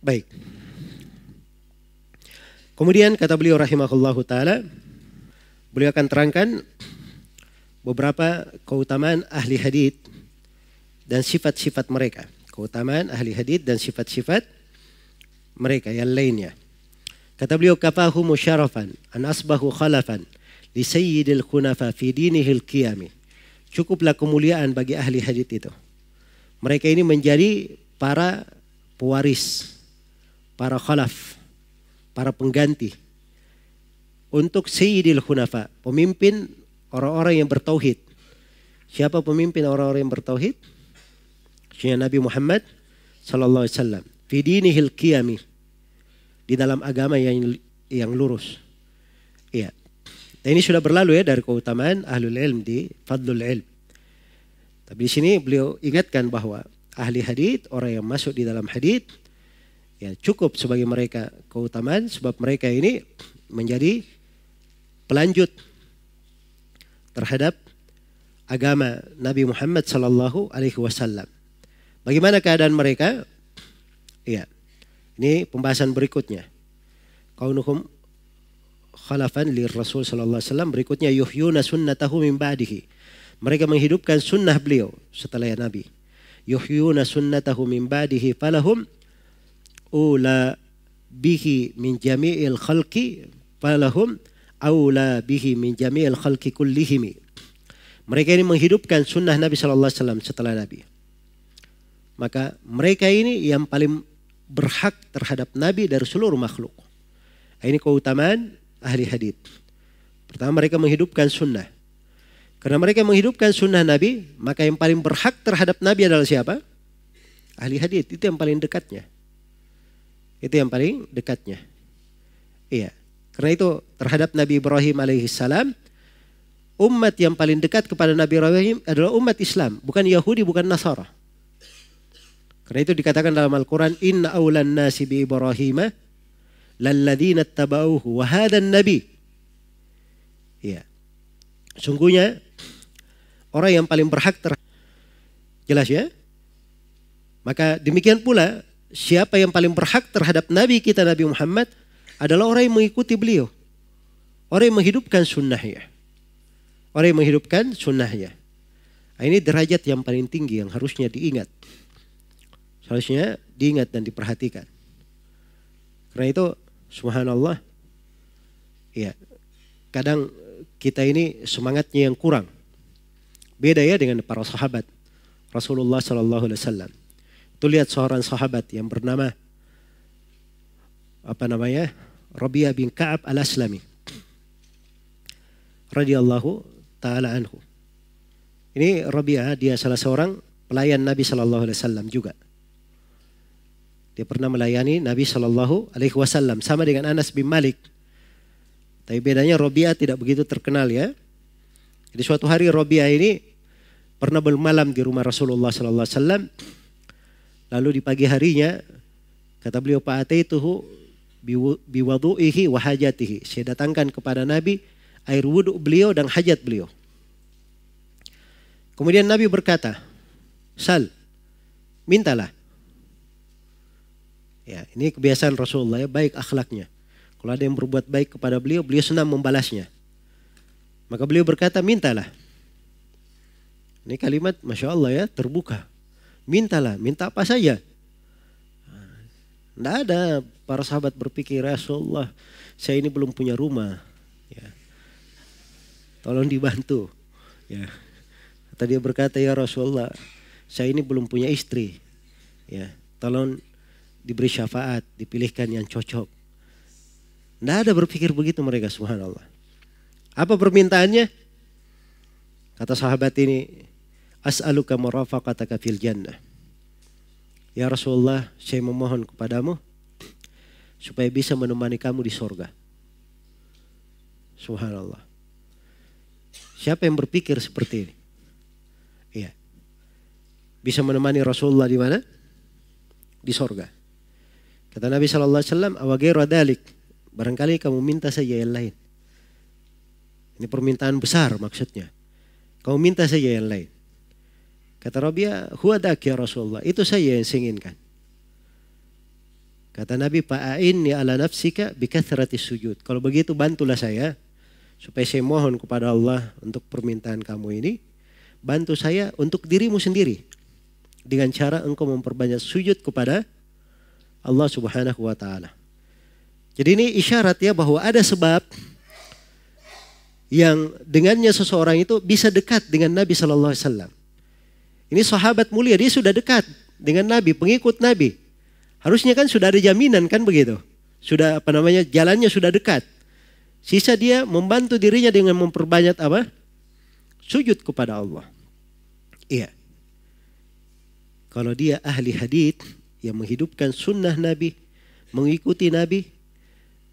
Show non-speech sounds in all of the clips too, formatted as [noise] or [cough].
Baik. Kemudian kata beliau rahimahullahu taala, beliau akan terangkan beberapa keutamaan ahli hadith dan sifat-sifat mereka. Keutamaan ahli hadith dan sifat-sifat mereka yang lainnya. Kata beliau kafahu musyarafan an asbahu khalafan li sayyidil khunafa fi dinihil qiyami. Cukuplah kemuliaan bagi ahli hadith itu. Mereka ini menjadi para pewaris, para khalaf, para pengganti untuk Sayyidil Hunafa, pemimpin orang-orang yang bertauhid. Siapa pemimpin orang-orang yang bertauhid? Syekh Nabi Muhammad sallallahu alaihi wasallam. Fi dinihil qiyami. Di dalam agama yang yang lurus. Iya. Dan ini sudah berlalu ya dari keutamaan ahlul ilm di fadlul ilm. Tapi di sini beliau ingatkan bahwa ahli hadith, orang yang masuk di dalam hadith, ya cukup sebagai mereka keutamaan sebab mereka ini menjadi pelanjut terhadap agama Nabi Muhammad sallallahu alaihi wasallam. Bagaimana keadaan mereka? Iya. Ini pembahasan berikutnya. Kaunuhum khalafan li Rasul sallallahu alaihi wasallam berikutnya yuhyuna sunnatahu min ba'dihi. Mereka menghidupkan sunnah beliau setelah Nabi. Yuhyuna sunnatahu min ba'dihi falahum ula bihi min jami'il khalqi falahum aula bihi min jami'il khalqi kullihimi. Mereka ini menghidupkan sunnah Nabi Shallallahu Alaihi Wasallam setelah Nabi. Maka mereka ini yang paling berhak terhadap Nabi dari seluruh makhluk. Ini keutamaan ahli hadith. Pertama mereka menghidupkan sunnah. Karena mereka menghidupkan sunnah Nabi, maka yang paling berhak terhadap Nabi adalah siapa? Ahli hadith, itu yang paling dekatnya. Itu yang paling dekatnya. Iya. Karena itu terhadap Nabi Ibrahim alaihissalam, umat yang paling dekat kepada Nabi Ibrahim adalah umat Islam, bukan Yahudi, bukan Nasara. Karena itu dikatakan dalam Al-Quran, Inna awlan nasi bi Ibrahim lalladzina tabauhu wa hadan nabi. Iya. Sungguhnya orang yang paling berhak ter jelas ya. Maka demikian pula siapa yang paling berhak terhadap Nabi kita Nabi Muhammad adalah orang yang mengikuti beliau. Orang yang menghidupkan sunnahnya. Orang yang menghidupkan sunnahnya. Nah, ini derajat yang paling tinggi yang harusnya diingat. Harusnya diingat dan diperhatikan. Karena itu subhanallah. Ya, kadang kita ini semangatnya yang kurang. Beda ya dengan para sahabat Rasulullah Sallallahu Alaihi Wasallam. Itu lihat seorang sahabat yang bernama apa namanya? Rabi'ah bin Ka'ab al-Aslami. radhiyallahu taala anhu. Ini Rabi'ah dia salah seorang pelayan Nabi sallallahu alaihi wasallam juga. Dia pernah melayani Nabi sallallahu alaihi wasallam sama dengan Anas bin Malik. Tapi bedanya Rabi'ah tidak begitu terkenal ya. Jadi suatu hari Rabi'ah ini pernah bermalam di rumah Rasulullah sallallahu alaihi wasallam Lalu di pagi harinya kata beliau Pak Ataituhu biwadu'ihi wa hajatihi. Saya datangkan kepada Nabi air wudhu beliau dan hajat beliau. Kemudian Nabi berkata, Sal, mintalah. Ya, ini kebiasaan Rasulullah ya, baik akhlaknya. Kalau ada yang berbuat baik kepada beliau, beliau senang membalasnya. Maka beliau berkata, mintalah. Ini kalimat, Masya Allah ya, terbuka. Mintalah, minta apa saja. Tidak ada para sahabat berpikir Rasulullah, saya ini belum punya rumah. Ya. Tolong dibantu. Ya. Tadi dia berkata ya Rasulullah, saya ini belum punya istri. Ya, tolong diberi syafaat, dipilihkan yang cocok. Tidak ada berpikir begitu mereka, subhanallah. Apa permintaannya? Kata sahabat ini, As'aluka murafaqataka fil jannah. Ya Rasulullah, saya memohon kepadamu supaya bisa menemani kamu di sorga. Subhanallah. Siapa yang berpikir seperti ini? Iya. Bisa menemani Rasulullah di mana? Di sorga. Kata Nabi Shallallahu Alaihi Wasallam, awagira dalik. Barangkali kamu minta saja yang lain. Ini permintaan besar maksudnya. Kamu minta saja yang lain. Kata Rabia, huwa dak ya Rasulullah. Itu saya yang inginkan. Kata Nabi, Pa'ainni ala nafsika bikathrati sujud. Kalau begitu bantulah saya supaya saya mohon kepada Allah untuk permintaan kamu ini. Bantu saya untuk dirimu sendiri. Dengan cara engkau memperbanyak sujud kepada Allah subhanahu wa ta'ala. Jadi ini isyarat ya bahwa ada sebab yang dengannya seseorang itu bisa dekat dengan Nabi Shallallahu Alaihi Wasallam. Ini sahabat mulia, dia sudah dekat dengan Nabi, pengikut Nabi. Harusnya kan sudah ada jaminan kan begitu. Sudah apa namanya jalannya sudah dekat. Sisa dia membantu dirinya dengan memperbanyak apa? Sujud kepada Allah. Iya. Kalau dia ahli hadith yang menghidupkan sunnah Nabi, mengikuti Nabi,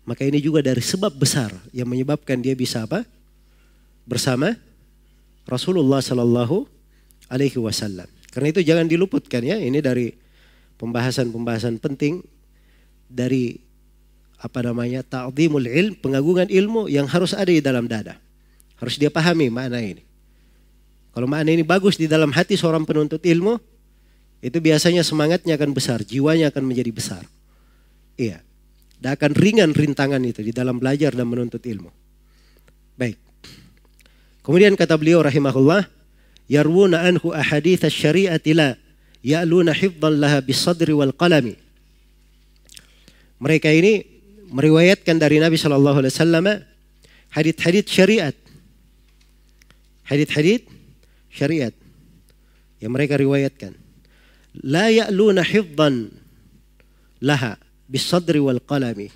maka ini juga dari sebab besar yang menyebabkan dia bisa apa? Bersama Rasulullah Sallallahu Alaihi Wasallam. Karena itu jangan diluputkan ya. Ini dari pembahasan-pembahasan penting dari apa namanya ta'zimul ilm, pengagungan ilmu yang harus ada di dalam dada. Harus dia pahami makna ini. Kalau makna ini bagus di dalam hati seorang penuntut ilmu, itu biasanya semangatnya akan besar, jiwanya akan menjadi besar. Iya. Dan akan ringan rintangan itu di dalam belajar dan menuntut ilmu. Baik. Kemudian kata beliau rahimahullah, yarwuna anhu ahadith syariati la ya'luna hifdhan laha bisadri qalami. Mereka ini meriwayatkan dari Nabi Shallallahu Alaihi Wasallam hadith-hadith syariat, hadith-hadith syariat yang mereka riwayatkan. La ya'luna hifdhan laha bisadri qalami.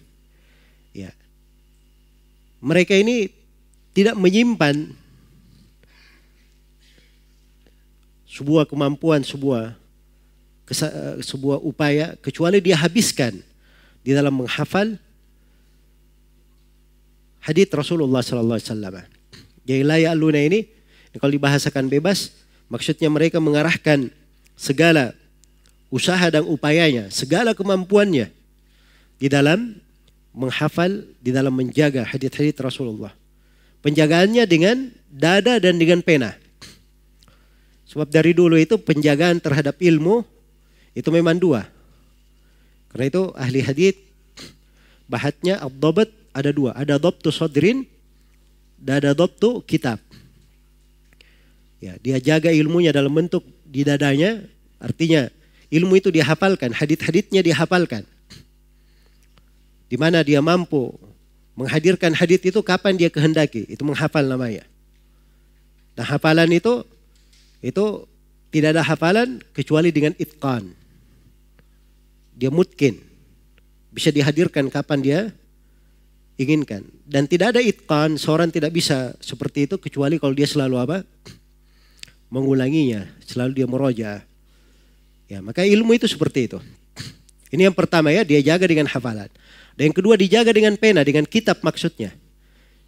Ya. Mereka ini tidak menyimpan sebuah kemampuan, sebuah Eh, sebuah upaya kecuali dia habiskan di dalam menghafal hadis Rasulullah sallallahu alaihi wasallam. Jadi la ya'luna ini kalau dibahasakan bebas maksudnya mereka mengarahkan segala usaha dan upayanya, segala kemampuannya di dalam menghafal, di dalam menjaga hadis-hadis Rasulullah. Penjagaannya dengan dada dan dengan pena. Sebab dari dulu itu penjagaan terhadap ilmu itu memang dua. Karena itu ahli hadith bahatnya abdobat ada dua. Ada dobtu sodrin dan ada dobtu kitab. Ya, dia jaga ilmunya dalam bentuk di dadanya. Artinya ilmu itu dihafalkan, hadith-hadithnya dihafalkan. Di mana dia mampu menghadirkan hadith itu kapan dia kehendaki. Itu menghafal namanya. Nah hafalan itu itu tidak ada hafalan kecuali dengan itqan. Dia mungkin bisa dihadirkan kapan dia inginkan. Dan tidak ada itqan seorang tidak bisa seperti itu kecuali kalau dia selalu apa? [clears throat] Mengulanginya selalu dia meroja ya maka ilmu itu seperti itu. [clears throat] Ini yang pertama ya dia jaga dengan hafalan. Dan yang kedua dijaga dengan pena dengan kitab maksudnya.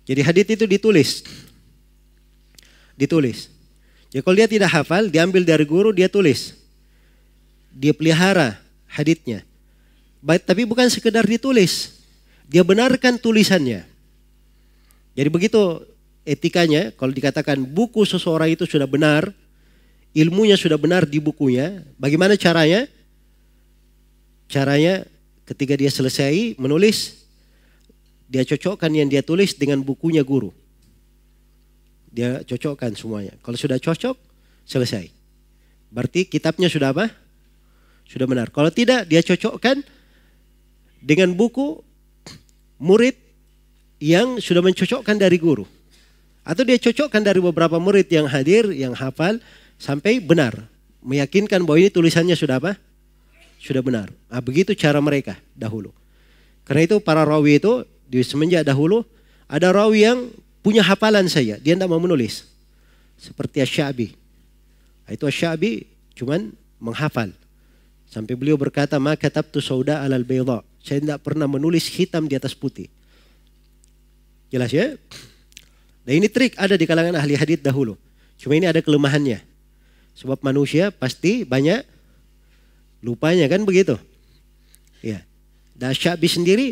Jadi hadit itu ditulis. [clears throat] Ditulis jadi kalau dia tidak hafal diambil dari guru dia tulis dia pelihara haditnya. Tapi bukan sekedar ditulis. Dia benarkan tulisannya. Jadi begitu etikanya, kalau dikatakan buku seseorang itu sudah benar, ilmunya sudah benar di bukunya, bagaimana caranya? Caranya ketika dia selesai menulis, dia cocokkan yang dia tulis dengan bukunya guru. Dia cocokkan semuanya. Kalau sudah cocok, selesai. Berarti kitabnya sudah apa? Sudah benar. Kalau tidak dia cocokkan dengan buku murid yang sudah mencocokkan dari guru. Atau dia cocokkan dari beberapa murid yang hadir, yang hafal sampai benar. Meyakinkan bahwa ini tulisannya sudah apa? Sudah benar. Nah, begitu cara mereka dahulu. Karena itu para rawi itu di semenjak dahulu ada rawi yang punya hafalan saya, dia tidak mau menulis. Seperti Asyabi. Itu Asyabi cuman menghafal. Sampai beliau berkata, maka tabtu sauda alal bayda. Saya tidak pernah menulis hitam di atas putih. Jelas ya? Nah ini trik ada di kalangan ahli hadith dahulu. Cuma ini ada kelemahannya. Sebab manusia pasti banyak lupanya kan begitu. Ya. Dan Syabi sendiri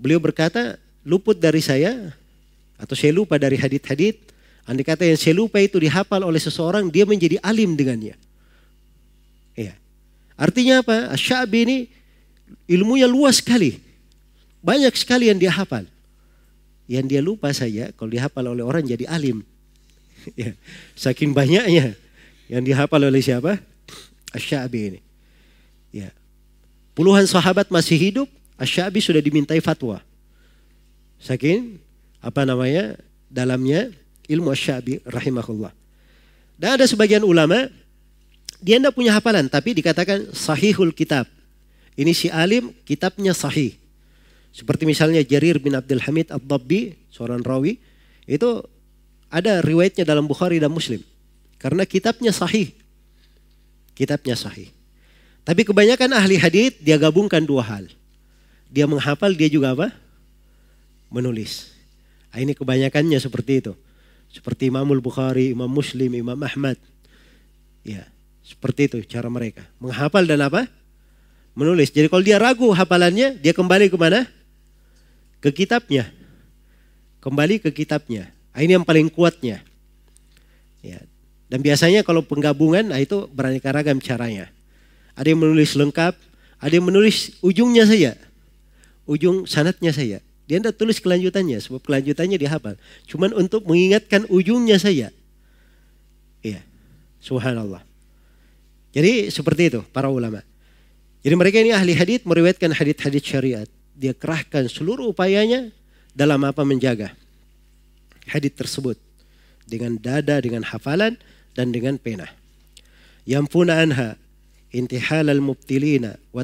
beliau berkata luput dari saya atau saya lupa dari hadith-hadith. Andai kata yang saya lupa itu dihafal oleh seseorang dia menjadi alim dengannya. Iya. Artinya apa? Asyabi ini ilmunya luas sekali. Banyak sekali yang dia hafal. Yang dia lupa saja kalau dihafal oleh orang jadi alim. [laughs] ya, saking banyaknya yang dihafal oleh siapa? Asyabi ini. Ya. Puluhan sahabat masih hidup, Asyabi sudah dimintai fatwa. Saking apa namanya? dalamnya ilmu Asyabi rahimahullah. Dan ada sebagian ulama dia tidak punya hafalan tapi dikatakan sahihul kitab. Ini si alim kitabnya sahih. Seperti misalnya Jarir bin Abdul Hamid Ad-Dabbi, seorang rawi, itu ada riwayatnya dalam Bukhari dan Muslim. Karena kitabnya sahih. Kitabnya sahih. Tapi kebanyakan ahli hadith dia gabungkan dua hal. Dia menghafal, dia juga apa? Menulis. Nah, ini kebanyakannya seperti itu. Seperti Imamul Bukhari, Imam Muslim, Imam Ahmad. Ya, seperti itu cara mereka. Menghafal dan apa? Menulis. Jadi kalau dia ragu hafalannya, dia kembali ke mana? Ke kitabnya. Kembali ke kitabnya. Nah, ini yang paling kuatnya. Ya. Dan biasanya kalau penggabungan, nah itu beraneka ragam caranya. Ada yang menulis lengkap, ada yang menulis ujungnya saja. Ujung sanatnya saja. Dia tidak tulis kelanjutannya, sebab kelanjutannya dihafal. Cuman untuk mengingatkan ujungnya saja. Iya, subhanallah. Jadi seperti itu para ulama. Jadi mereka ini ahli hadith meriwayatkan hadith-hadith syariat. Dia kerahkan seluruh upayanya dalam apa menjaga hadith tersebut. Dengan dada, dengan hafalan, dan dengan pena. Yang puna anha intihal al-mubtilina wa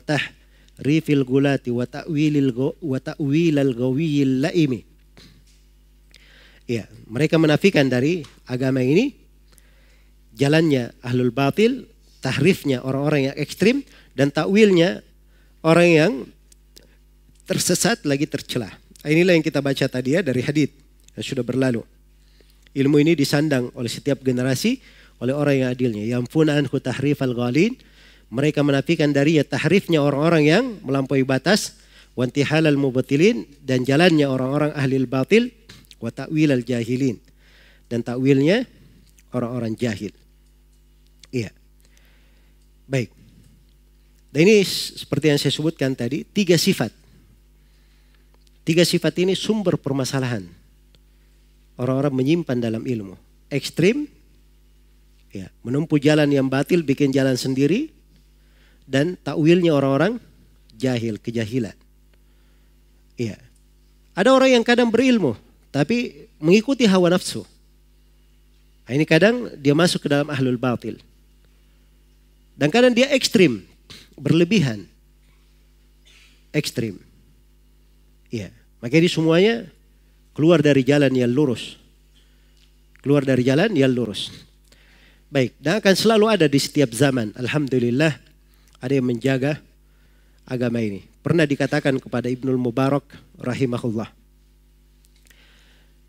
rifil gulati wa ta'wilil wa ta'wilal gawiyil laimi. Ya, mereka menafikan dari agama ini jalannya ahlul batil, tahrifnya orang-orang yang ekstrim dan takwilnya orang yang tersesat lagi tercelah. Inilah yang kita baca tadi ya dari hadis yang sudah berlalu. Ilmu ini disandang oleh setiap generasi oleh orang yang adilnya. Yang punaan tahrif al-ghalin mereka menafikan dari ya tahrifnya orang-orang yang melampaui batas wantihal al mubatilin dan jalannya orang-orang ahli batil wa ta'wil al jahilin dan takwilnya orang-orang jahil. Iya. Baik. Dan ini seperti yang saya sebutkan tadi, tiga sifat. Tiga sifat ini sumber permasalahan. Orang-orang menyimpan dalam ilmu. Ekstrim, ya, menempuh jalan yang batil, bikin jalan sendiri, dan takwilnya orang-orang jahil, kejahilan. Iya. Ada orang yang kadang berilmu tapi mengikuti hawa nafsu. Nah, ini kadang dia masuk ke dalam ahlul batil. Dan kadang dia ekstrim, berlebihan. Ekstrim. Iya. Maka ini semuanya keluar dari jalan yang lurus. Keluar dari jalan yang lurus. Baik, dan akan selalu ada di setiap zaman. Alhamdulillah ada yang menjaga agama ini. Pernah dikatakan kepada Ibnul Mubarak rahimahullah.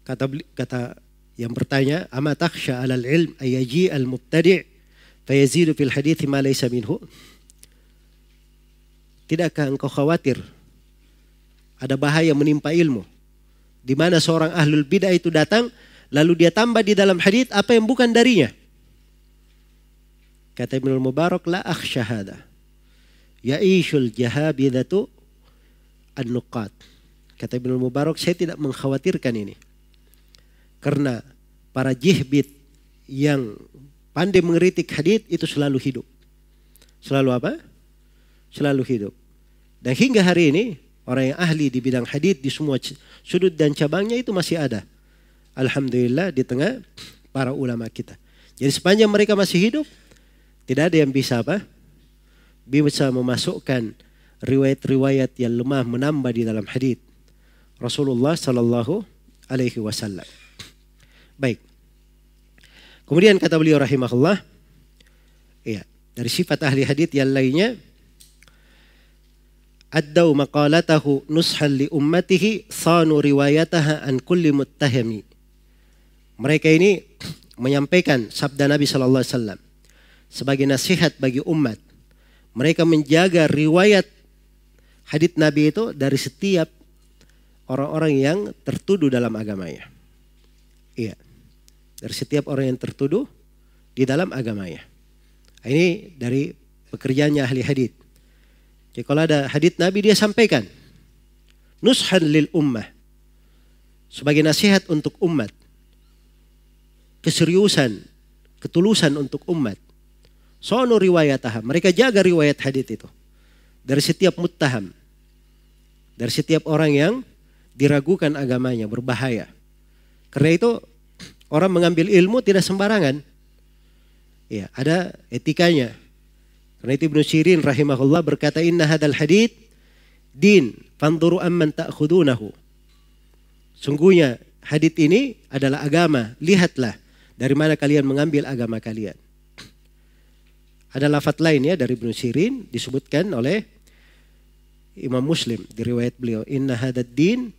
Kata kata yang bertanya, "Ama takhsha 'alal ilm ayaji al-mubtadi' fayazidu fil hadith ma laysa minhu?" Tidakkah engkau khawatir ada bahaya menimpa ilmu di mana seorang ahlul bidah itu datang lalu dia tambah di dalam hadith apa yang bukan darinya? Kata Ibnul Mubarak, "La akhsha hadha." Ya'ishul jahabidatu an-nuqat. Kata Ibnu Mubarak, saya tidak mengkhawatirkan ini. Karena para jihbit yang pandai mengeritik hadith itu selalu hidup. Selalu apa? Selalu hidup. Dan hingga hari ini orang yang ahli di bidang hadith di semua sudut dan cabangnya itu masih ada. Alhamdulillah di tengah para ulama kita. Jadi sepanjang mereka masih hidup, tidak ada yang bisa apa? Bisa memasukkan riwayat-riwayat yang lemah menambah di dalam hadis Rasulullah Sallallahu Alaihi Wasallam. Baik. Kemudian kata beliau rahimahullah, ya dari sifat ahli hadis yang lainnya, addau maqalatahu nushan li ummatihi sanu riwayataha an kulli muttahimi. Mereka ini menyampaikan sabda Nabi Sallallahu Alaihi Wasallam sebagai nasihat bagi umat mereka menjaga riwayat hadith Nabi itu dari setiap orang-orang yang tertuduh dalam agamanya. Iya. Dari setiap orang yang tertuduh di dalam agamanya. Ini dari pekerjaannya ahli hadith. Jadi kalau ada hadith Nabi dia sampaikan. Nushan lil ummah. Sebagai nasihat untuk umat. Keseriusan, ketulusan untuk umat. Sono riwayatah. Mereka jaga riwayat hadith itu. Dari setiap muttaham. Dari setiap orang yang diragukan agamanya, berbahaya. Karena itu orang mengambil ilmu tidak sembarangan. Ya, ada etikanya. Karena itu Ibnu Sirin rahimahullah berkata inna hadal hadith din fanzuru amman ta'khudunahu. Sungguhnya hadith ini adalah agama, lihatlah dari mana kalian mengambil agama kalian. Ada lafat lain ya dari Ibnu Sirin disebutkan oleh Imam Muslim di riwayat beliau inna hadad din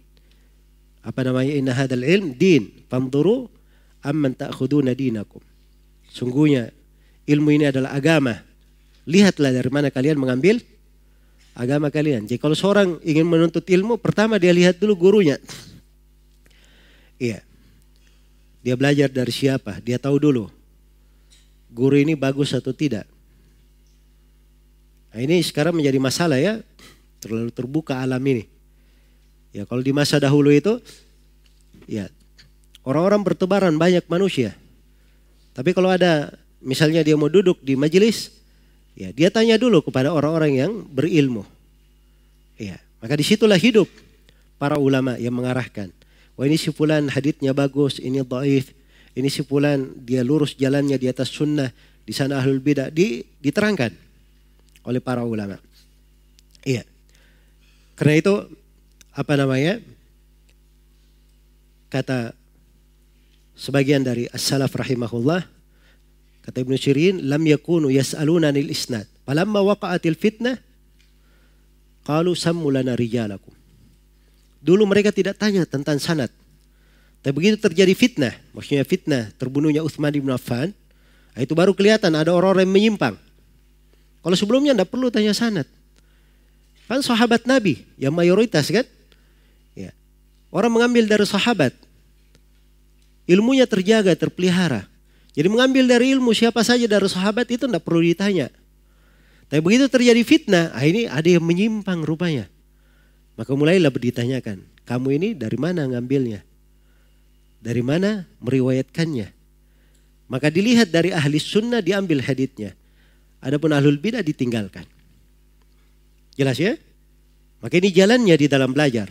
apa namanya inna hadal ilm din fanzuru amman ta'khuduna dinakum. Sungguhnya ilmu ini adalah agama lihatlah dari mana kalian mengambil agama kalian. Jadi kalau seorang ingin menuntut ilmu, pertama dia lihat dulu gurunya. [laughs] Iya. Dia belajar dari siapa, dia tahu dulu. Guru ini bagus atau tidak. Nah ini sekarang menjadi masalah ya. Terlalu terbuka alam ini. Ya kalau di masa dahulu itu, ya orang-orang bertebaran banyak manusia. Tapi kalau ada misalnya dia mau duduk di majelis, Ya, dia tanya dulu kepada orang-orang yang berilmu. Ya, maka di situlah hidup para ulama yang mengarahkan. Wah ini si fulan haditnya bagus, ini dhaif, ini si fulan dia lurus jalannya di atas sunnah, di sana ahlul bidah, di, diterangkan oleh para ulama. Iya. Karena itu apa namanya? Kata sebagian dari as-salaf rahimahullah, Kata Ibnu Sirin, lam yakunu yas'aluna nil isnad. Falamma waqa'atil fitnah, qalu sammu lana rijalakum. Dulu mereka tidak tanya tentang sanad. Tapi begitu terjadi fitnah, maksudnya fitnah terbunuhnya Uthman bin Affan, itu baru kelihatan ada orang-orang yang menyimpang. Kalau sebelumnya tidak perlu tanya sanad. Kan sahabat Nabi yang mayoritas kan? Ya. Orang mengambil dari sahabat. Ilmunya terjaga, terpelihara. Jadi mengambil dari ilmu siapa saja dari sahabat itu tidak perlu ditanya. Tapi begitu terjadi fitnah, ah ini ada yang menyimpang rupanya. Maka mulailah ditanyakan, kamu ini dari mana ngambilnya? Dari mana meriwayatkannya? Maka dilihat dari ahli sunnah diambil haditnya. Adapun ahlul bidah ditinggalkan. Jelas ya? Maka ini jalannya di dalam belajar.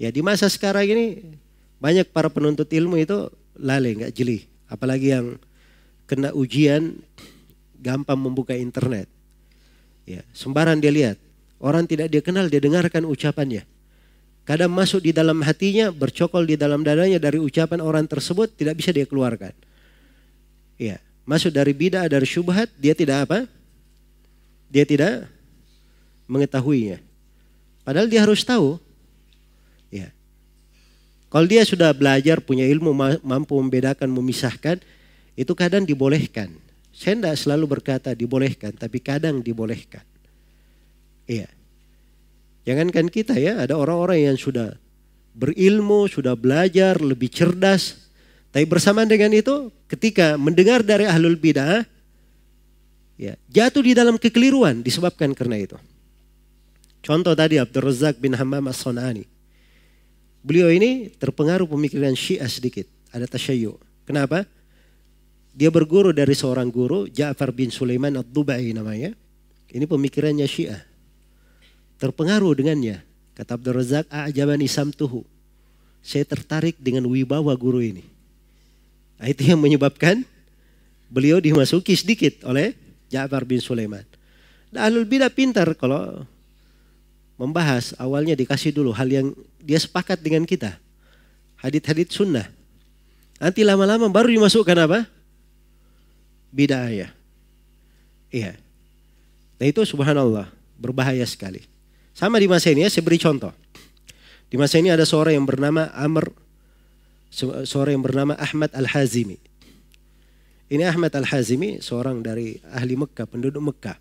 Ya di masa sekarang ini banyak para penuntut ilmu itu lalai, nggak jeli. Apalagi yang kena ujian gampang membuka internet. Ya, sembarang dia lihat. Orang tidak dia kenal, dia dengarkan ucapannya. Kadang masuk di dalam hatinya, bercokol di dalam dadanya dari ucapan orang tersebut, tidak bisa dia keluarkan. Ya, masuk dari bidah, dari syubhat, dia tidak apa? Dia tidak mengetahuinya. Padahal dia harus tahu. Ya, kalau dia sudah belajar, punya ilmu, mampu membedakan, memisahkan, itu kadang dibolehkan. Saya tidak selalu berkata dibolehkan, tapi kadang dibolehkan. Iya. Jangankan kita ya, ada orang-orang yang sudah berilmu, sudah belajar, lebih cerdas. Tapi bersamaan dengan itu, ketika mendengar dari ahlul bidah, ya, jatuh di dalam kekeliruan disebabkan karena itu. Contoh tadi Abdul Razak bin Hammam as-Sonani. Beliau ini terpengaruh pemikiran Syiah sedikit, ada tasyayyu. Kenapa? Dia berguru dari seorang guru, Ja'far bin Sulaiman Ad-Dubai namanya. Ini pemikirannya Syiah. Terpengaruh dengannya. Kata Abdul Razak, "A'jabani samtuhu." Saya tertarik dengan wibawa guru ini. Nah, itu yang menyebabkan beliau dimasuki sedikit oleh Ja'far bin Sulaiman. Nah, Ahlul Bidah pintar kalau membahas awalnya dikasih dulu hal yang dia sepakat dengan kita. Hadit-hadit sunnah. Nanti lama-lama baru dimasukkan apa? Bid'ah Iya. Nah itu subhanallah berbahaya sekali. Sama di masa ini ya saya beri contoh. Di masa ini ada seorang yang bernama Amr, seorang yang bernama Ahmad Al-Hazimi. Ini Ahmad Al-Hazimi, seorang dari ahli Mekah, penduduk Mekah.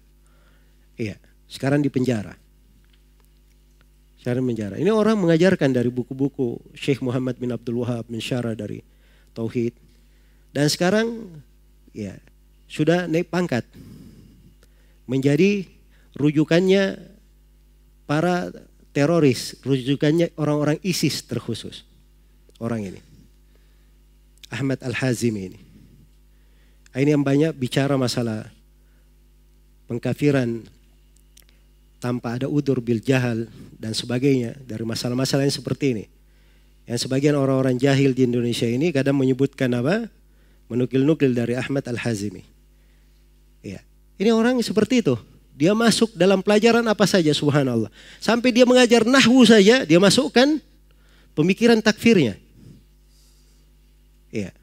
Iya, sekarang di penjara. Syarah menjara. Ini orang mengajarkan dari buku-buku Syekh Muhammad bin Abdul Wahab mensyarah dari Tauhid. Dan sekarang ya sudah naik pangkat. Menjadi rujukannya para teroris, rujukannya orang-orang ISIS terkhusus. Orang ini. Ahmad Al-Hazimi ini. Ini yang banyak bicara masalah pengkafiran tanpa ada udur bil jahal dan sebagainya dari masalah-masalah yang seperti ini. Yang sebagian orang-orang jahil di Indonesia ini kadang menyebutkan apa? Menukil-nukil dari Ahmad Al-Hazimi. Ya. Ini orang seperti itu. Dia masuk dalam pelajaran apa saja subhanallah. Sampai dia mengajar nahwu saja dia masukkan pemikiran takfirnya. Ya.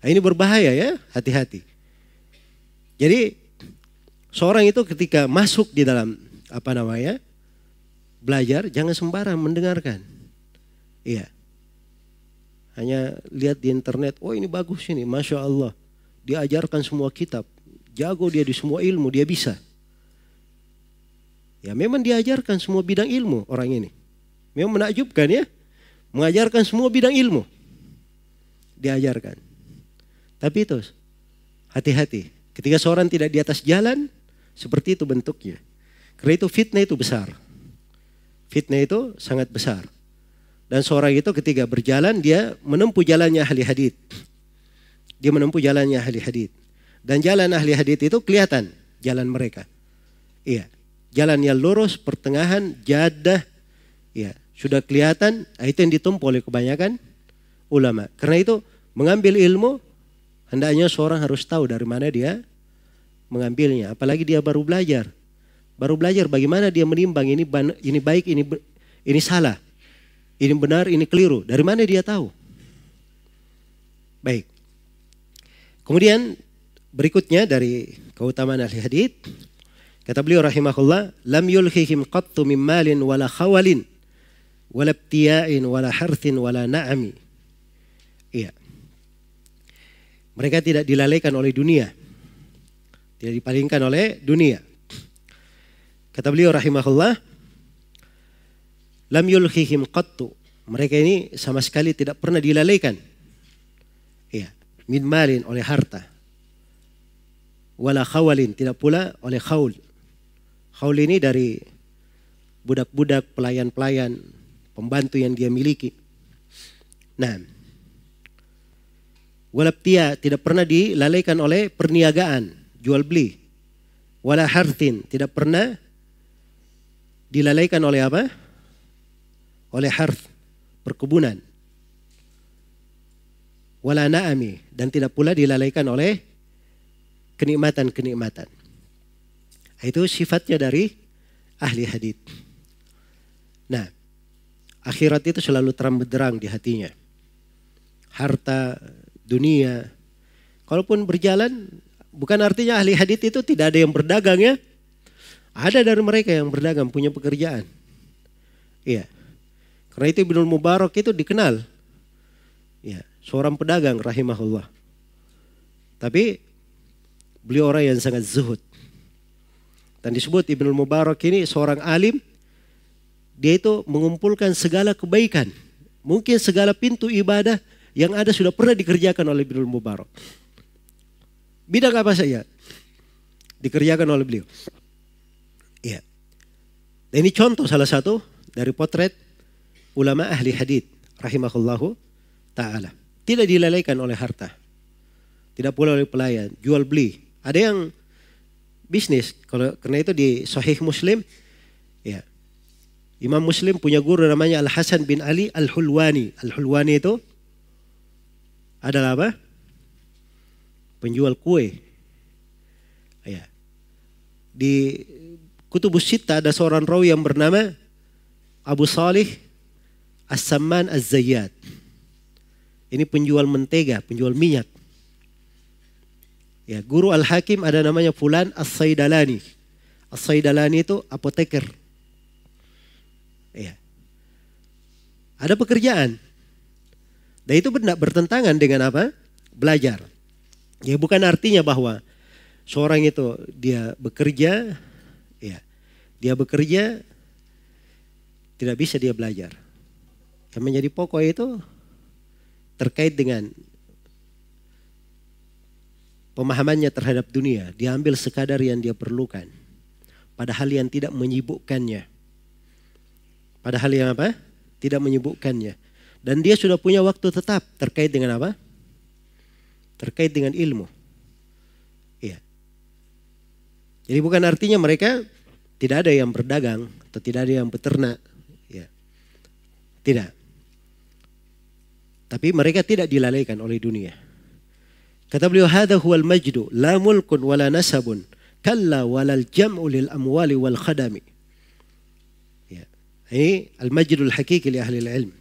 Nah, ini berbahaya ya, hati-hati. Jadi seorang itu ketika masuk di dalam apa namanya? belajar jangan sembarang mendengarkan. Iya. Hanya lihat di internet, oh ini bagus ini, masya Allah. Diajarkan semua kitab, jago dia di semua ilmu, dia bisa. Ya memang diajarkan semua bidang ilmu orang ini. Memang menakjubkan ya, mengajarkan semua bidang ilmu. Diajarkan. Tapi itu, hati-hati. Ketika seorang tidak di atas jalan, seperti itu bentuknya. Karena itu fitnah itu besar. Fitnah itu sangat besar. Dan seorang itu ketika berjalan dia menempuh jalannya ahli hadith. Dia menempuh jalannya ahli hadith. Dan jalan ahli hadith itu kelihatan jalan mereka. Iya. Jalan yang lurus, pertengahan, jadah. Iya. Sudah kelihatan, itu yang ditempuh oleh kebanyakan ulama. Karena itu mengambil ilmu, hendaknya seorang harus tahu dari mana dia mengambilnya. Apalagi dia baru belajar. Baru belajar bagaimana dia menimbang ini ini baik, ini ini salah. Ini benar, ini keliru. Dari mana dia tahu? Baik. Kemudian berikutnya dari keutamaan ahli hadith kata beliau rahimahullah lam yulhihim qattu min malin wala khawalin wala ibtiya'in wala harthin wala na'ami. Iya. Mereka tidak dilalaikan oleh dunia. Tidak dipalingkan oleh dunia. Kata beliau rahimahullah, lam yulhihim qattu. Mereka ini sama sekali tidak pernah dilalaikan. Iya, min malin oleh harta. Wala khawalin, tidak pula oleh khaul. Khaul ini dari budak-budak, pelayan-pelayan, pembantu yang dia miliki. Nah, walaptia tidak pernah dilalaikan oleh perniagaan, jual beli. Wala hartin, tidak pernah dilalaikan oleh apa? Oleh harf, perkebunan. Wala na'ami, dan tidak pula dilalaikan oleh kenikmatan-kenikmatan. Itu sifatnya dari ahli hadith. Nah, akhirat itu selalu terang benderang di hatinya. Harta, dunia. Kalaupun berjalan, bukan artinya ahli hadith itu tidak ada yang berdagang ya. Ada dari mereka yang berdagang punya pekerjaan. Iya. Karena itu Ibnu Mubarak itu dikenal. Ya, seorang pedagang rahimahullah. Tapi beliau orang yang sangat zuhud. Dan disebut Ibnu Mubarak ini seorang alim. Dia itu mengumpulkan segala kebaikan. Mungkin segala pintu ibadah yang ada sudah pernah dikerjakan oleh Ibnu Mubarak. Bidang apa saja dikerjakan oleh beliau. Iya. Dan ini contoh salah satu dari potret ulama ahli hadith rahimahullahu taala. Tidak dilalaikan oleh harta. Tidak pula oleh pelayan, jual beli. Ada yang bisnis. Kalau karena itu di Sahih Muslim ya. Imam Muslim punya guru namanya Al Hasan bin Ali Al Hulwani. Al Hulwani itu adalah apa? Penjual kue. Ya. Di Kutubus Sita ada seorang rawi yang bernama Abu Salih As-Samman Az-Zayyad. Ini penjual mentega, penjual minyak. Ya, guru Al-Hakim ada namanya Fulan As-Saidalani. As-Saidalani itu apoteker. Ya. Ada pekerjaan. Dan itu benar bertentangan dengan apa? Belajar. Ya bukan artinya bahwa seorang itu dia bekerja Ya. Dia bekerja tidak bisa dia belajar. Yang menjadi pokok itu terkait dengan pemahamannya terhadap dunia. Dia ambil sekadar yang dia perlukan. Padahal yang tidak menyibukkannya. Padahal yang apa? Tidak menyebutkannya. Dan dia sudah punya waktu tetap terkait dengan apa? Terkait dengan ilmu. Iya. Jadi bukan artinya mereka tidak ada yang berdagang atau tidak ada yang beternak. Ya. Tidak. Tapi mereka tidak dilalaikan oleh dunia. Kata beliau, "Hadza huwal majdu, la mulkun wala nasabun, kalla walal jam'u lil amwali wal khadami." Ini al-majdul hakiki li ahli ilm.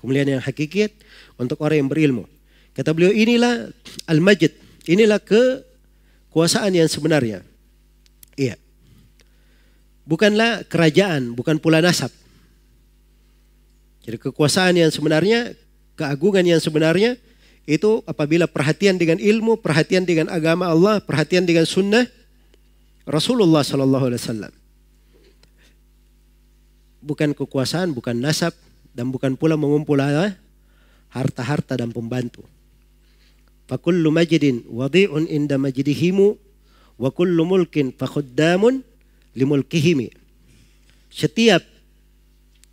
Kemuliaan yang hakiki untuk orang yang berilmu. Kata beliau inilah al-majd. Inilah kekuasaan yang sebenarnya. Iya. Bukanlah kerajaan, bukan pula nasab. Jadi kekuasaan yang sebenarnya, keagungan yang sebenarnya itu apabila perhatian dengan ilmu, perhatian dengan agama Allah, perhatian dengan sunnah Rasulullah Sallallahu Alaihi Wasallam bukan kekuasaan, bukan nasab, dan bukan pula mengumpul harta-harta dan pembantu. Fakullu majidin wadi'un inda majidihimu wa kullu mulkin fakhuddamun limulkihimi. Setiap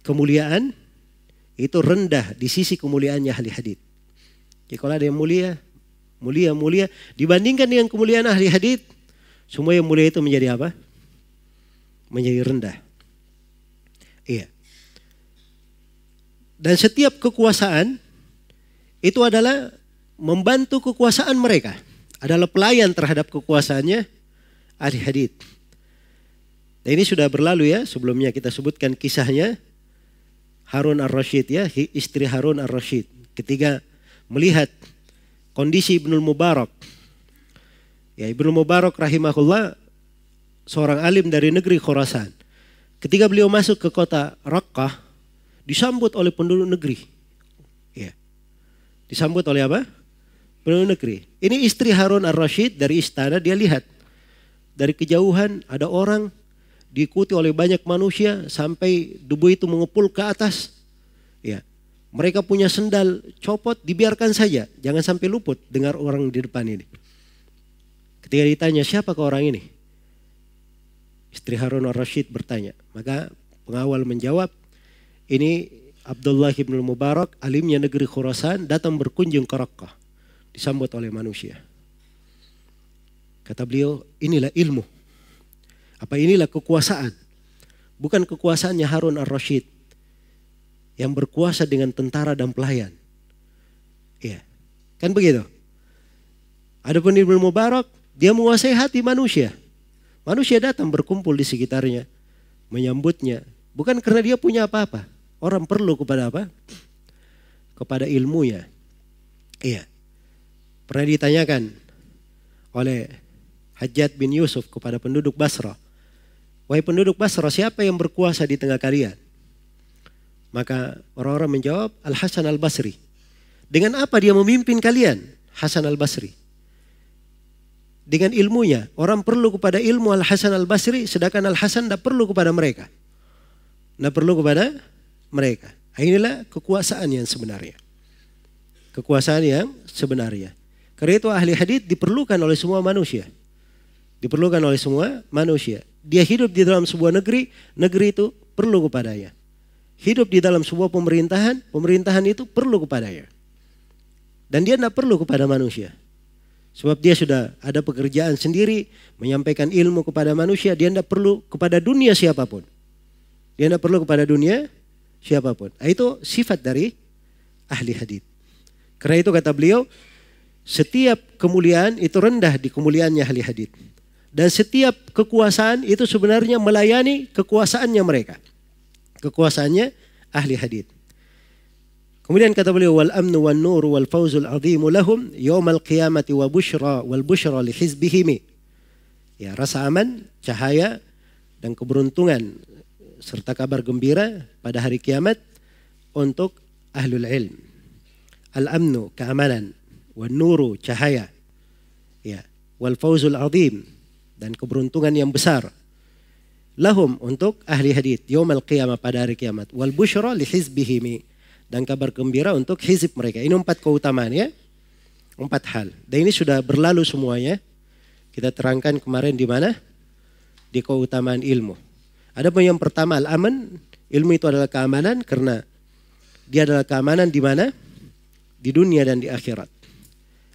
kemuliaan itu rendah di sisi kemuliaannya ahli hadith. Jadi kalau ada yang mulia, mulia, mulia, dibandingkan dengan kemuliaan ahli hadith, semua yang mulia itu menjadi apa? Menjadi rendah. Iya. Dan setiap kekuasaan itu adalah membantu kekuasaan mereka. Adalah pelayan terhadap kekuasaannya ahli hadith. Dan ini sudah berlalu ya, sebelumnya kita sebutkan kisahnya Harun ar-Rashid ya, istri Harun ar-Rashid. Ketika melihat kondisi Ibnul Mubarak. Ya, Ibnul Mubarak rahimahullah seorang alim dari negeri Khurasan. Ketika beliau masuk ke kota Rakkah, disambut oleh penduduk negeri. Ya. Disambut oleh apa? Penduduk negeri. Ini istri Harun ar-Rashid dari istana, dia lihat. Dari kejauhan ada orang diikuti oleh banyak manusia sampai debu itu mengepul ke atas. Ya. Mereka punya sendal copot, dibiarkan saja. Jangan sampai luput dengar orang di depan ini. Ketika ditanya siapa ke orang ini? Istri Harun al-Rashid bertanya. Maka pengawal menjawab, ini Abdullah ibn Mubarak, alimnya negeri Khurasan, datang berkunjung ke Rakkah. Disambut oleh manusia. Kata beliau, inilah ilmu. Apa inilah kekuasaan. Bukan kekuasaannya Harun al-Rashid. Yang berkuasa dengan tentara dan pelayan. Iya. Kan begitu? Adapun Ibnu Mubarak, dia menguasai hati manusia. Manusia datang berkumpul di sekitarnya, menyambutnya. Bukan karena dia punya apa-apa. Orang perlu kepada apa? Kepada ilmunya. Iya. Pernah ditanyakan oleh Hajat bin Yusuf kepada penduduk Basra. Wahai penduduk Basra, siapa yang berkuasa di tengah kalian? Maka orang-orang menjawab, Al-Hasan Al-Basri. Dengan apa dia memimpin kalian? Hasan Al-Basri dengan ilmunya. Orang perlu kepada ilmu Al-Hasan Al-Basri sedangkan Al-Hasan tidak perlu kepada mereka. Tidak perlu kepada mereka. Inilah kekuasaan yang sebenarnya. Kekuasaan yang sebenarnya. Karena itu ahli hadith diperlukan oleh semua manusia. Diperlukan oleh semua manusia. Dia hidup di dalam sebuah negeri, negeri itu perlu kepadanya. Hidup di dalam sebuah pemerintahan, pemerintahan itu perlu kepadanya. Dan dia tidak perlu kepada manusia. Sebab dia sudah ada pekerjaan sendiri, menyampaikan ilmu kepada manusia, dia tidak perlu kepada dunia siapa pun. Dia tidak perlu kepada dunia siapa pun. Nah, itu sifat dari ahli hadith. Karena itu kata beliau, setiap kemuliaan itu rendah di kemuliaannya ahli hadith. Dan setiap kekuasaan itu sebenarnya melayani kekuasaannya mereka. Kekuasaannya ahli hadith. Kemudian kata beliau wal amnu wan nur wal fawzul azim lahum yaumal qiyamati wa bushra wal bushra li hizbihim. Ya, rasa aman, cahaya dan keberuntungan serta kabar gembira pada hari kiamat untuk ahlul ilm. Al-amnu keamanan, wan nuru cahaya. Ya, wal fawzul azim dan keberuntungan yang besar. Lahum untuk ahli hadith yaumal qiyamah pada hari kiamat wal bushra li hizbihim dan kabar gembira untuk hizib mereka. Ini empat keutamaan ya. Empat hal. Dan ini sudah berlalu semuanya. Kita terangkan kemarin di mana? Di keutamaan ilmu. Ada pun yang pertama al-aman, Ilmu itu adalah keamanan karena dia adalah keamanan di mana? Di dunia dan di akhirat.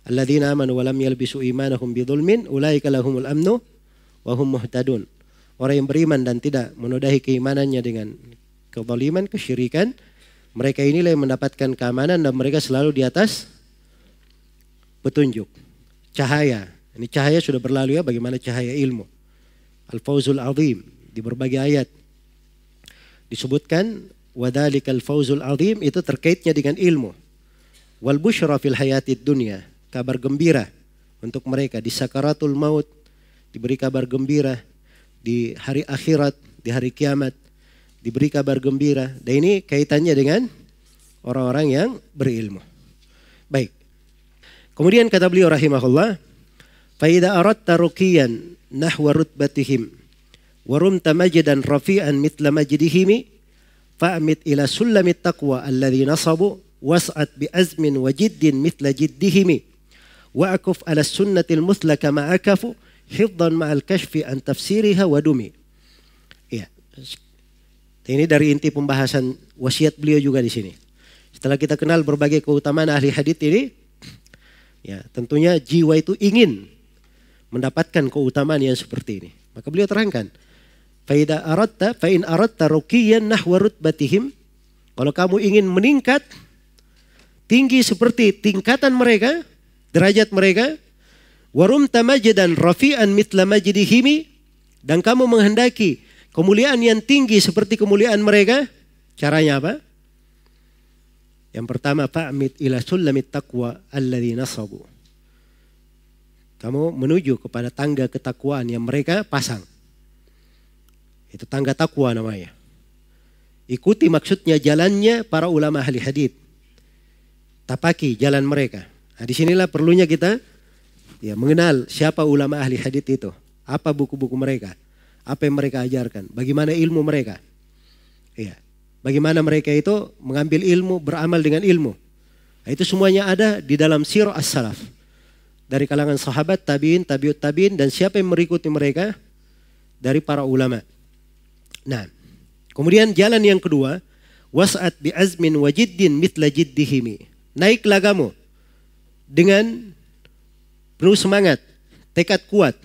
Alladzina amanu wa lam yalbisu imanahum bidzulmin ulaika lahumul amnu wa hum muhtadun. Orang yang beriman dan tidak menodai keimanannya dengan kezaliman, kesyirikan, mereka inilah yang mendapatkan keamanan dan mereka selalu di atas petunjuk. Cahaya. Ini cahaya sudah berlalu ya bagaimana cahaya ilmu. Al-Fauzul Azim di berbagai ayat disebutkan wadalikal fauzul azim itu terkaitnya dengan ilmu. Wal busyra hayatid dunya, kabar gembira untuk mereka di sakaratul maut diberi kabar gembira di hari akhirat, di hari kiamat diberi kabar gembira. Dan ini kaitannya dengan orang-orang yang berilmu. Baik. Kemudian kata beliau rahimahullah, "Fa aradta ruqiyan nahwa rutbatihim rumta majdan rafi'an mithla majdihim fa'mit ila sulamit taqwa alladhi nasabu was'at bi azmin wa jiddin mithla jiddihim wa akuf ala sunnatil muthla kama akafu hifdhan ma'al kashfi an tafsiriha wa dumi. Ya. Ini dari inti pembahasan wasiat beliau juga di sini. Setelah kita kenal berbagai keutamaan ahli hadith ini, ya tentunya jiwa itu ingin mendapatkan keutamaan yang seperti ini. Maka beliau terangkan, Faida aratta, fain aratta rukiyan nahwa rutbatihim. Kalau kamu ingin meningkat tinggi seperti tingkatan mereka, derajat mereka, warum tamajidan rafi'an mitla majidihimi dan kamu menghendaki kemuliaan yang tinggi seperti kemuliaan mereka, caranya apa? Yang pertama, fa'mit ila sulamit taqwa alladhi nasabu. Kamu menuju kepada tangga ketakwaan yang mereka pasang. Itu tangga takwa namanya. Ikuti maksudnya jalannya para ulama ahli hadith. Tapaki jalan mereka. Nah, di sinilah perlunya kita ya mengenal siapa ulama ahli hadith itu. Apa buku-buku mereka. Apa yang mereka ajarkan. Bagaimana ilmu mereka. Ya. Bagaimana mereka itu mengambil ilmu, beramal dengan ilmu. Nah, itu semuanya ada di dalam sirah as-salaf. Dari kalangan sahabat, tabiin, tabiut tabiin, dan siapa yang mengikuti mereka dari para ulama. Nah, kemudian jalan yang kedua, wasat bi azmin wajiddin mitla jiddihimi. Naiklah kamu dengan penuh semangat, tekad kuat,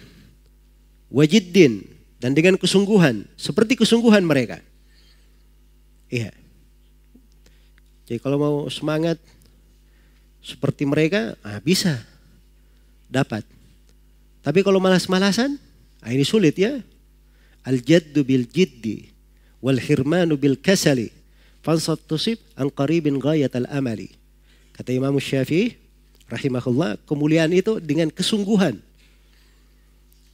wajiddin dan dengan kesungguhan seperti kesungguhan mereka. Iya. Jadi kalau mau semangat seperti mereka, ah, bisa dapat. Tapi kalau malas-malasan, ah, ini sulit ya. Al-jaddu bil jiddi wal hirmanu bil kasali fansat tusib an qaribin ghayat. Kata Imam Syafi'i rahimahullah, kemuliaan itu dengan kesungguhan.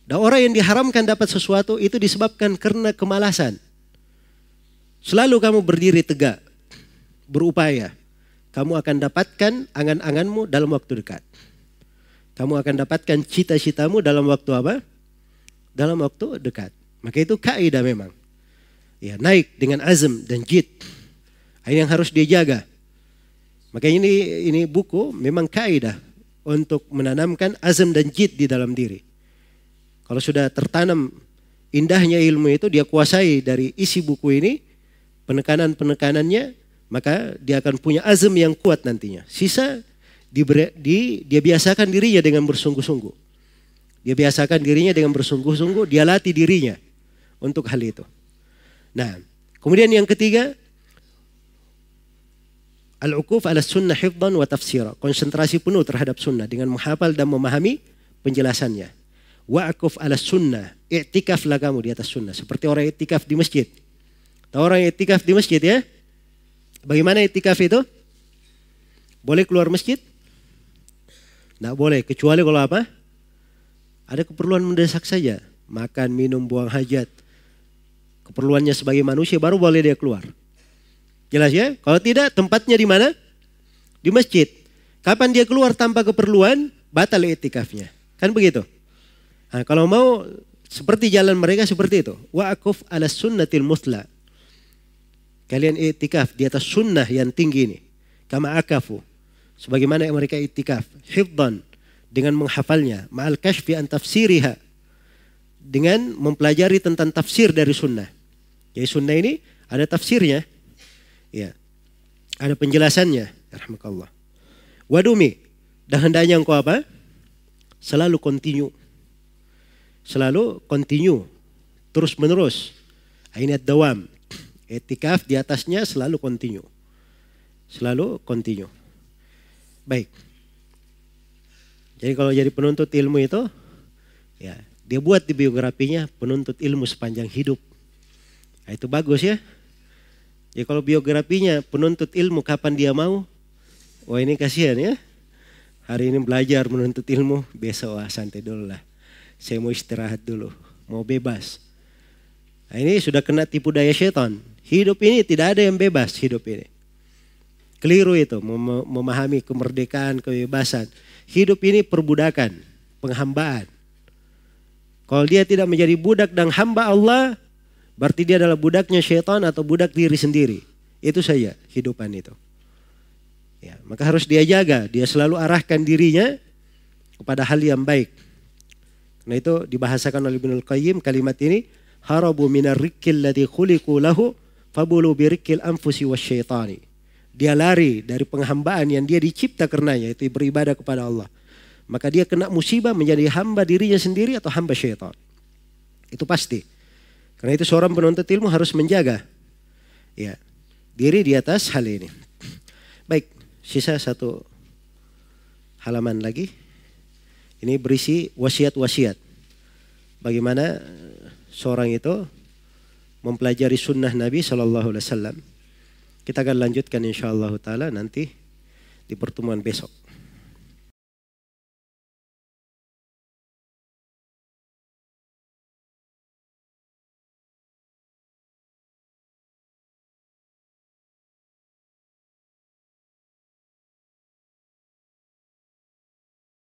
Dan orang yang diharamkan dapat sesuatu itu disebabkan karena kemalasan. Selalu kamu berdiri tegak, berupaya. Kamu akan dapatkan angan-anganmu dalam waktu dekat. Kamu akan dapatkan cita-citamu dalam waktu apa? Dalam waktu dekat. Maka itu kaidah memang. Ya, naik dengan azam dan jid. Ini yang harus dia jaga. Maka ini ini buku memang kaidah untuk menanamkan azam dan jid di dalam diri. Kalau sudah tertanam indahnya ilmu itu dia kuasai dari isi buku ini, penekanan-penekanannya, maka dia akan punya azam yang kuat nantinya. Sisa di, di, dia biasakan dirinya dengan bersungguh-sungguh. Dia biasakan dirinya dengan bersungguh-sungguh, dia latih dirinya untuk hal itu. Nah, kemudian yang ketiga, al-ukuf ala sunnah hifdan wa tafsira. Konsentrasi penuh terhadap sunnah dengan menghafal dan memahami penjelasannya. Wa'akuf ala sunnah, i'tikaflah kamu di atas sunnah. Seperti orang i'tikaf di masjid. Tahu orang i'tikaf di masjid ya? Bagaimana i'tikaf itu? Boleh keluar masjid? Tidak boleh, kecuali kalau apa? Ada keperluan mendesak saja. Makan, minum, buang hajat keperluannya sebagai manusia baru boleh dia keluar. Jelas ya? Kalau tidak tempatnya di mana? Di masjid. Kapan dia keluar tanpa keperluan, batal etikafnya. Kan begitu? Nah, kalau mau seperti jalan mereka seperti itu. Wa'akuf ala sunnatil musla. Kalian itikaf di atas sunnah yang tinggi ini. Kama akafu. Sebagaimana mereka itikaf. Hifdan. Dengan menghafalnya. Ma'al kashfi an tafsiriha dengan mempelajari tentang tafsir dari sunnah. Jadi sunnah ini Ada tafsirnya. Ya. Ada penjelasannya. Rahmatullah. Wadumi. Dan hendaknya engkau apa? Selalu continue. Selalu continue. Terus menerus. Ini dawam. Etikaf di atasnya selalu continue. Selalu continue. Baik. Jadi kalau jadi penuntut ilmu itu, ya dia buat di biografinya penuntut ilmu sepanjang hidup. Nah, itu bagus ya. Ya kalau biografinya penuntut ilmu kapan dia mau, wah ini kasihan ya. Hari ini belajar menuntut ilmu, besok wah santai dulu lah. Saya mau istirahat dulu, mau bebas. Nah, ini sudah kena tipu daya setan. Hidup ini tidak ada yang bebas hidup ini. Keliru itu memahami kemerdekaan, kebebasan. Hidup ini perbudakan, penghambaan. Kalau dia tidak menjadi budak dan hamba Allah, berarti dia adalah budaknya syaitan atau budak diri sendiri. Itu saja hidupan itu. Ya, maka harus dia jaga, dia selalu arahkan dirinya kepada hal yang baik. Karena itu dibahasakan oleh Ibnul Qayyim kalimat ini, harabu minar rikil ladhi khuliku lahu fabulu birikil anfusi wasyaitani. Dia lari dari penghambaan yang dia dicipta karenanya, itu beribadah kepada Allah maka dia kena musibah menjadi hamba dirinya sendiri atau hamba syaitan. Itu pasti. Karena itu seorang penuntut ilmu harus menjaga ya diri di atas hal ini. Baik, sisa satu halaman lagi. Ini berisi wasiat-wasiat. Bagaimana seorang itu mempelajari sunnah Nabi Shallallahu Alaihi Wasallam. Kita akan lanjutkan insya Allah taala nanti di pertemuan besok.